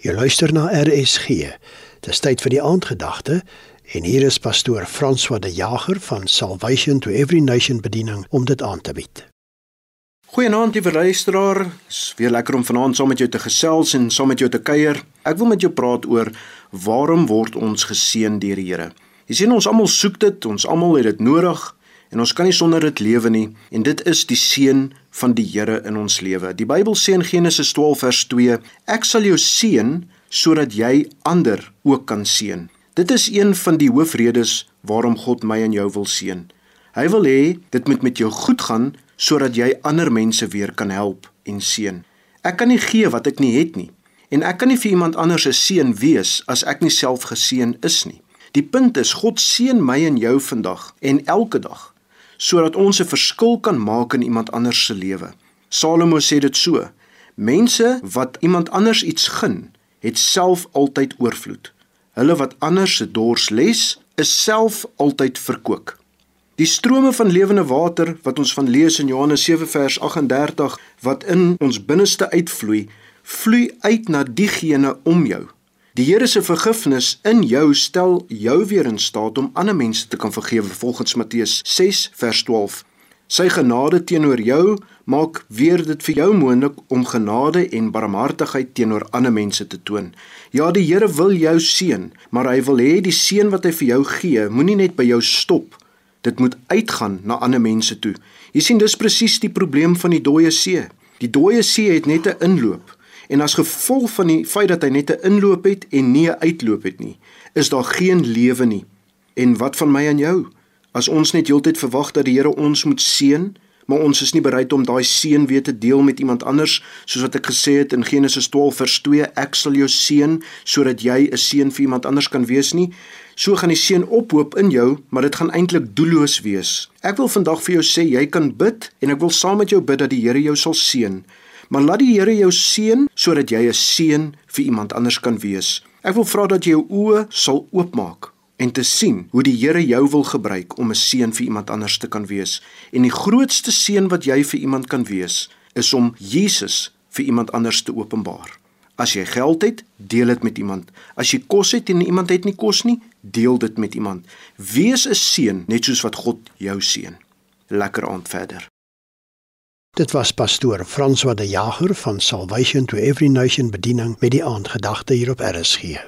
Jy luister na RSG. Dis tyd vir die aandgedagte en hier is pastoor François de Jager van Salvation to Every Nation bediening om dit aan te bied. Goeienaand lieve luisteraar. Dis weer lekker om vanaand saam met jou te gesels en saam met jou te kuier. Ek wil met jou praat oor waarom word ons geseën deur die Here. Jy sien ons almal soek dit, ons almal het dit nodig en ons kan nie sonder dit lewe nie en dit is die seën van die Here in ons lewe. Die Bybel sê in Genesis 12 vers 2: Ek sal jou seën sodat jy ander ook kan seën. Dit is een van die hoofredes waarom God my en jou wil seën. Hy wil hê dit moet met jou goed gaan sodat jy ander mense weer kan help en seën. Ek kan nie gee wat ek nie het nie en ek kan nie vir iemand anders 'n seën wees as ek nie self geseën is nie. Die punt is God seën my en jou vandag en elke dag sodat ons 'n verskil kan maak in iemand anders se lewe. Salomo sê dit so: Mense wat iemand anders iets gun, het self altyd oorvloed. Hulle wat ander se dors les, is self altyd verkoop. Die strome van lewende water wat ons van lees in Johannes 7 vers 38 wat in ons binneste uitvloei, vloei uit na diegene om jou. Die Here se vergifnis in jou stel jou weer in staat om ander mense te kan vergewe volgens Matteus 6 vers 12. Sy genade teenoor jou maak weer dit vir jou moontlik om genade en barmhartigheid teenoor ander mense te toon. Ja, die Here wil jou seën, maar hy wil hê die seën wat hy vir jou gee, moenie net by jou stop. Dit moet uitgaan na ander mense toe. Jy sien dis presies die probleem van die dooie see. Die dooie see het net 'n inloop. En as gevolg van die feit dat hy net 'n inloop het en nie 'n uitloop het nie, is daar geen lewe nie. En wat van my en jou? As ons net heeltyd verwag dat die Here ons moet seën, maar ons is nie bereid om daai seën weer te deel met iemand anders, soos wat ek gesê het in Genesis 12 vers 2, ek sal jou seën sodat jy 'n seën vir iemand anders kan wees nie. So gaan die seën ophoop in jou, maar dit gaan eintlik doelloos wees. Ek wil vandag vir jou sê jy kan bid en ek wil saam met jou bid dat die Here jou sal seën maar laat die Here jou seën sodat jy 'n seën vir iemand anders kan wees. Ek wil vra dat jy jou oë sal oopmaak en te sien hoe die Here jou wil gebruik om 'n seën vir iemand anders te kan wees. En die grootste seën wat jy vir iemand kan wees, is om Jesus vir iemand anders te openbaar. As jy geld het, deel dit met iemand. As jy kos het en iemand het nie kos nie, deel dit met iemand. Wees 'n seën net soos wat God jou seën. Lekker aand verder. Dit was pastoor François de Jager van Salvation to Every Nation bediening met die aandgedagte hier op RSG.